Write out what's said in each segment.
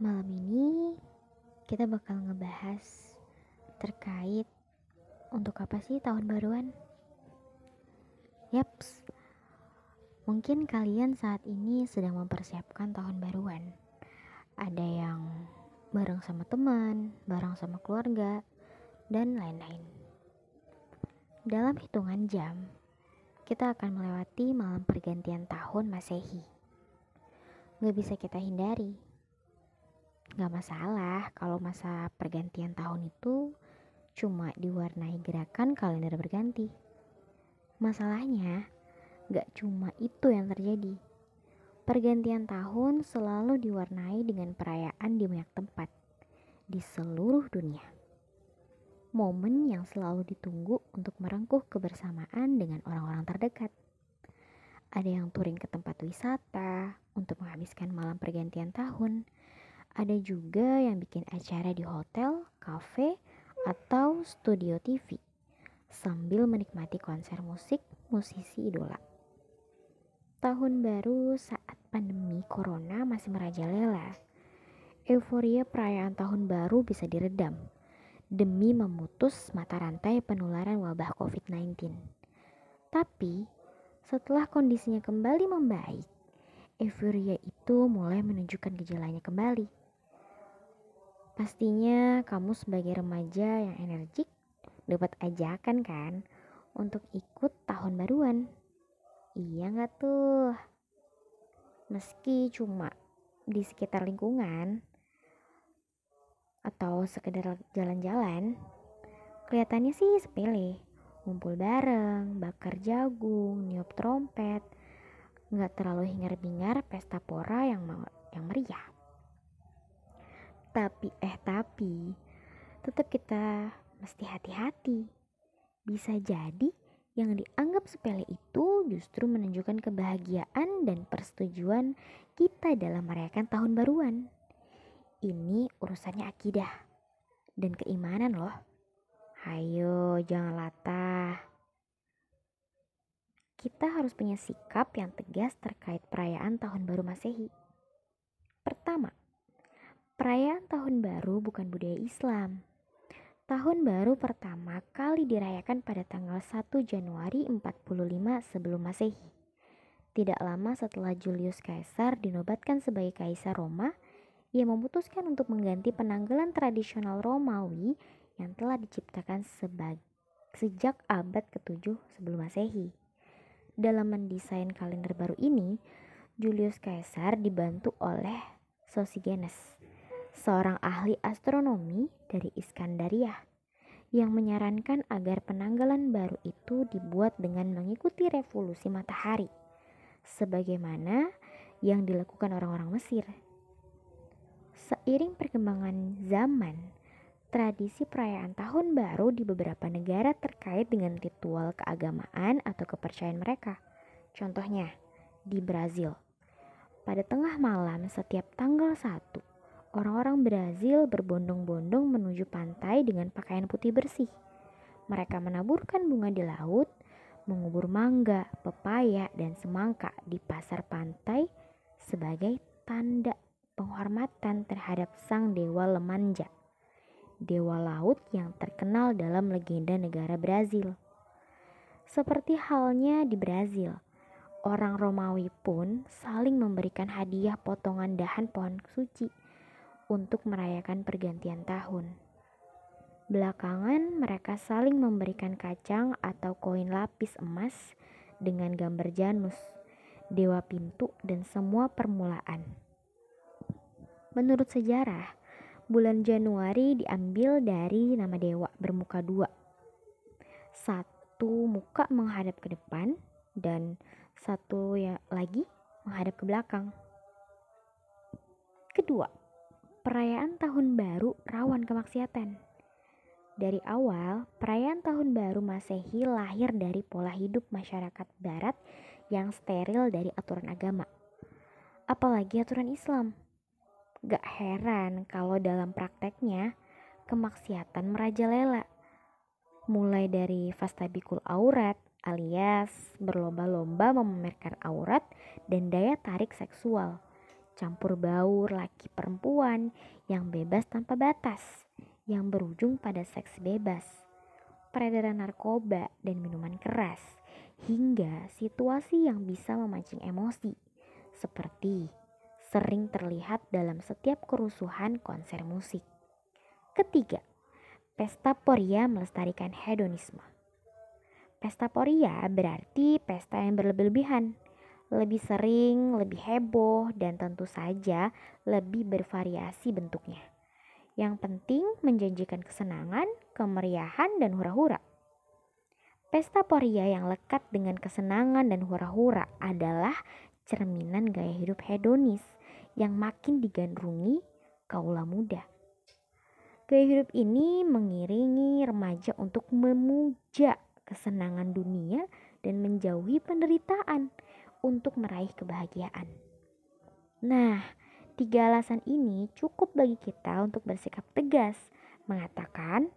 Malam ini kita bakal ngebahas terkait untuk apa sih tahun baruan? Yaps, mungkin kalian saat ini sedang mempersiapkan tahun baruan. Ada yang bareng sama teman, bareng sama keluarga, dan lain-lain. Dalam hitungan jam, kita akan melewati malam pergantian tahun Masehi. Gak bisa kita hindari. Gak masalah kalau masa pergantian tahun itu cuma diwarnai gerakan kalender berganti. Masalahnya, gak cuma itu yang terjadi. Pergantian tahun selalu diwarnai dengan perayaan di banyak tempat di seluruh dunia momen yang selalu ditunggu untuk merengkuh kebersamaan dengan orang-orang terdekat. Ada yang touring ke tempat wisata untuk menghabiskan malam pergantian tahun. Ada juga yang bikin acara di hotel, kafe, atau studio TV sambil menikmati konser musik musisi idola. Tahun baru saat pandemi corona masih merajalela. Euforia perayaan tahun baru bisa diredam demi memutus mata rantai penularan wabah COVID-19. Tapi, setelah kondisinya kembali membaik, euforia itu mulai menunjukkan gejalanya kembali. Pastinya kamu sebagai remaja yang energik dapat ajakan kan untuk ikut tahun baruan. Iya nggak tuh? Meski cuma di sekitar lingkungan, atau sekedar jalan-jalan, kelihatannya sih sepele. Ngumpul bareng, bakar jagung, niup trompet, nggak terlalu hingar-bingar pesta pora yang yang meriah. Tapi eh tapi, tetap kita mesti hati-hati. Bisa jadi yang dianggap sepele itu justru menunjukkan kebahagiaan dan persetujuan kita dalam merayakan tahun baruan. Ini urusannya akidah dan keimanan loh. Hayo, jangan latah. Kita harus punya sikap yang tegas terkait perayaan Tahun Baru Masehi. Pertama, perayaan Tahun Baru bukan budaya Islam. Tahun baru pertama kali dirayakan pada tanggal 1 Januari 45 sebelum Masehi. Tidak lama setelah Julius Caesar dinobatkan sebagai kaisar Roma, ia memutuskan untuk mengganti penanggalan tradisional Romawi yang telah diciptakan sejak abad ke-7 sebelum Masehi. Dalam mendesain kalender baru ini, Julius Caesar dibantu oleh Sosigenes, seorang ahli astronomi dari Iskandaria, yang menyarankan agar penanggalan baru itu dibuat dengan mengikuti revolusi matahari, sebagaimana yang dilakukan orang-orang Mesir Seiring perkembangan zaman, tradisi perayaan tahun baru di beberapa negara terkait dengan ritual keagamaan atau kepercayaan mereka. Contohnya, di Brazil. Pada tengah malam setiap tanggal 1, orang-orang Brazil berbondong-bondong menuju pantai dengan pakaian putih bersih. Mereka menaburkan bunga di laut, mengubur mangga, pepaya, dan semangka di pasar pantai sebagai tanda penghormatan terhadap sang dewa Lemanja, dewa laut yang terkenal dalam legenda negara Brazil. Seperti halnya di Brazil, orang Romawi pun saling memberikan hadiah potongan dahan pohon suci untuk merayakan pergantian tahun. Belakangan, mereka saling memberikan kacang atau koin lapis emas dengan gambar Janus, dewa pintu, dan semua permulaan. Menurut sejarah, bulan Januari diambil dari nama dewa bermuka dua. Satu muka menghadap ke depan dan satu ya lagi menghadap ke belakang. Kedua, perayaan tahun baru rawan kemaksiatan. Dari awal, perayaan tahun baru Masehi lahir dari pola hidup masyarakat barat yang steril dari aturan agama. Apalagi aturan Islam Gak heran kalau dalam prakteknya kemaksiatan merajalela. Mulai dari fastabikul aurat alias berlomba-lomba memamerkan aurat dan daya tarik seksual. Campur baur laki perempuan yang bebas tanpa batas, yang berujung pada seks bebas, peredaran narkoba dan minuman keras, hingga situasi yang bisa memancing emosi, seperti sering terlihat dalam setiap kerusuhan konser musik. Ketiga, pesta poria melestarikan hedonisme. Pesta poria berarti pesta yang berlebih-lebihan, lebih sering, lebih heboh, dan tentu saja lebih bervariasi bentuknya. Yang penting menjanjikan kesenangan, kemeriahan, dan hura-hura. Pesta poria yang lekat dengan kesenangan dan hura-hura adalah cerminan gaya hidup hedonis yang makin digandrungi kaula muda. Gaya hidup ini mengiringi remaja untuk memuja kesenangan dunia dan menjauhi penderitaan untuk meraih kebahagiaan. Nah, tiga alasan ini cukup bagi kita untuk bersikap tegas, mengatakan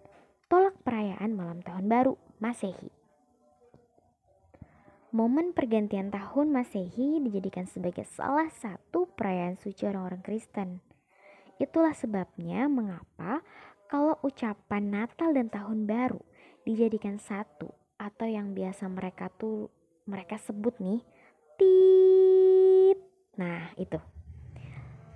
tolak perayaan malam tahun baru Masehi. Momen pergantian tahun Masehi dijadikan sebagai salah satu perayaan suci orang-orang Kristen. Itulah sebabnya mengapa kalau ucapan Natal dan Tahun Baru dijadikan satu atau yang biasa mereka tuh mereka sebut nih tit. Nah, itu.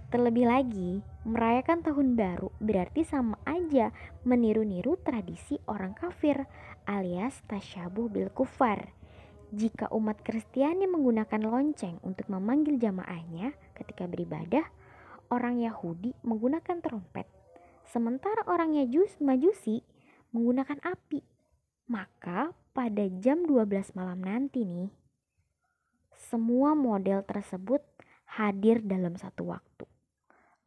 Terlebih lagi, merayakan tahun baru berarti sama aja meniru-niru tradisi orang kafir alias tasyabuh bil kufar. Jika umat Kristiani menggunakan lonceng untuk memanggil jamaahnya ketika beribadah, orang Yahudi menggunakan trompet. Sementara orang Yajus Majusi menggunakan api. Maka pada jam 12 malam nanti nih, semua model tersebut hadir dalam satu waktu.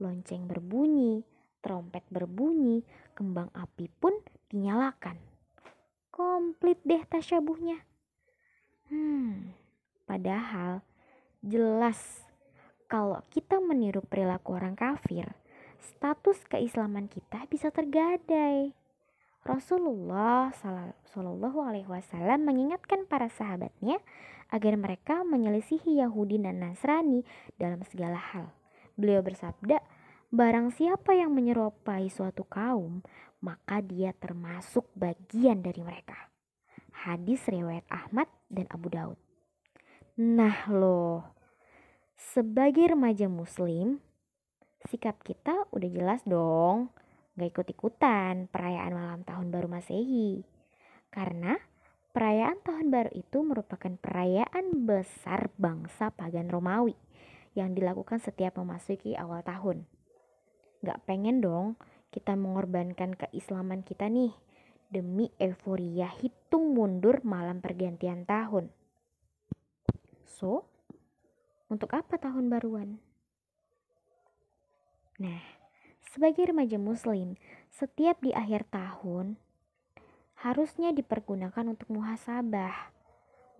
Lonceng berbunyi, trompet berbunyi, kembang api pun dinyalakan. Komplit deh tasyabuhnya. Hmm, padahal jelas kalau kita meniru perilaku orang kafir, status keislaman kita bisa tergadai. Rasulullah Shallallahu Alaihi Wasallam mengingatkan para sahabatnya agar mereka menyelisihi Yahudi dan Nasrani dalam segala hal. Beliau bersabda, Barang siapa yang menyerupai suatu kaum, maka dia termasuk bagian dari mereka. Hadis riwayat Ahmad dan Abu Daud. Nah loh, sebagai remaja muslim, sikap kita udah jelas dong gak ikut-ikutan perayaan malam tahun baru Masehi. Karena perayaan tahun baru itu merupakan perayaan besar bangsa pagan Romawi yang dilakukan setiap memasuki awal tahun. Gak pengen dong kita mengorbankan keislaman kita nih demi euforia hitung mundur malam pergantian tahun. So, untuk apa tahun baruan? Nah, sebagai remaja muslim, setiap di akhir tahun harusnya dipergunakan untuk muhasabah.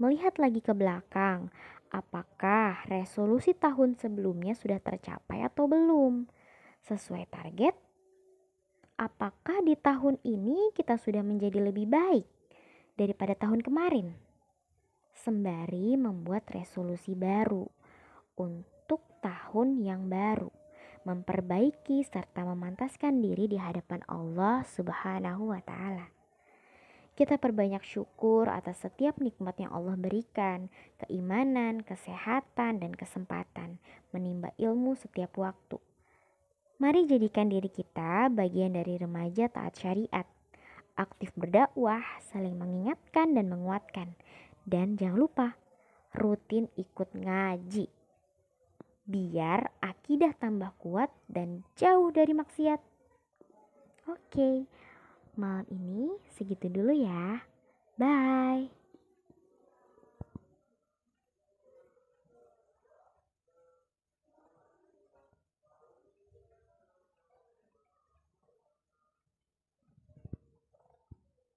Melihat lagi ke belakang, apakah resolusi tahun sebelumnya sudah tercapai atau belum? Sesuai target? Apakah di tahun ini kita sudah menjadi lebih baik daripada tahun kemarin? Sembari membuat resolusi baru untuk tahun yang baru memperbaiki serta memantaskan diri di hadapan Allah Subhanahu wa taala. Kita perbanyak syukur atas setiap nikmat yang Allah berikan, keimanan, kesehatan, dan kesempatan menimba ilmu setiap waktu. Mari jadikan diri kita bagian dari remaja taat syariat, aktif berdakwah, saling mengingatkan dan menguatkan. Dan jangan lupa, rutin ikut ngaji biar akidah tambah kuat dan jauh dari maksiat. Oke, malam ini segitu dulu ya. Bye.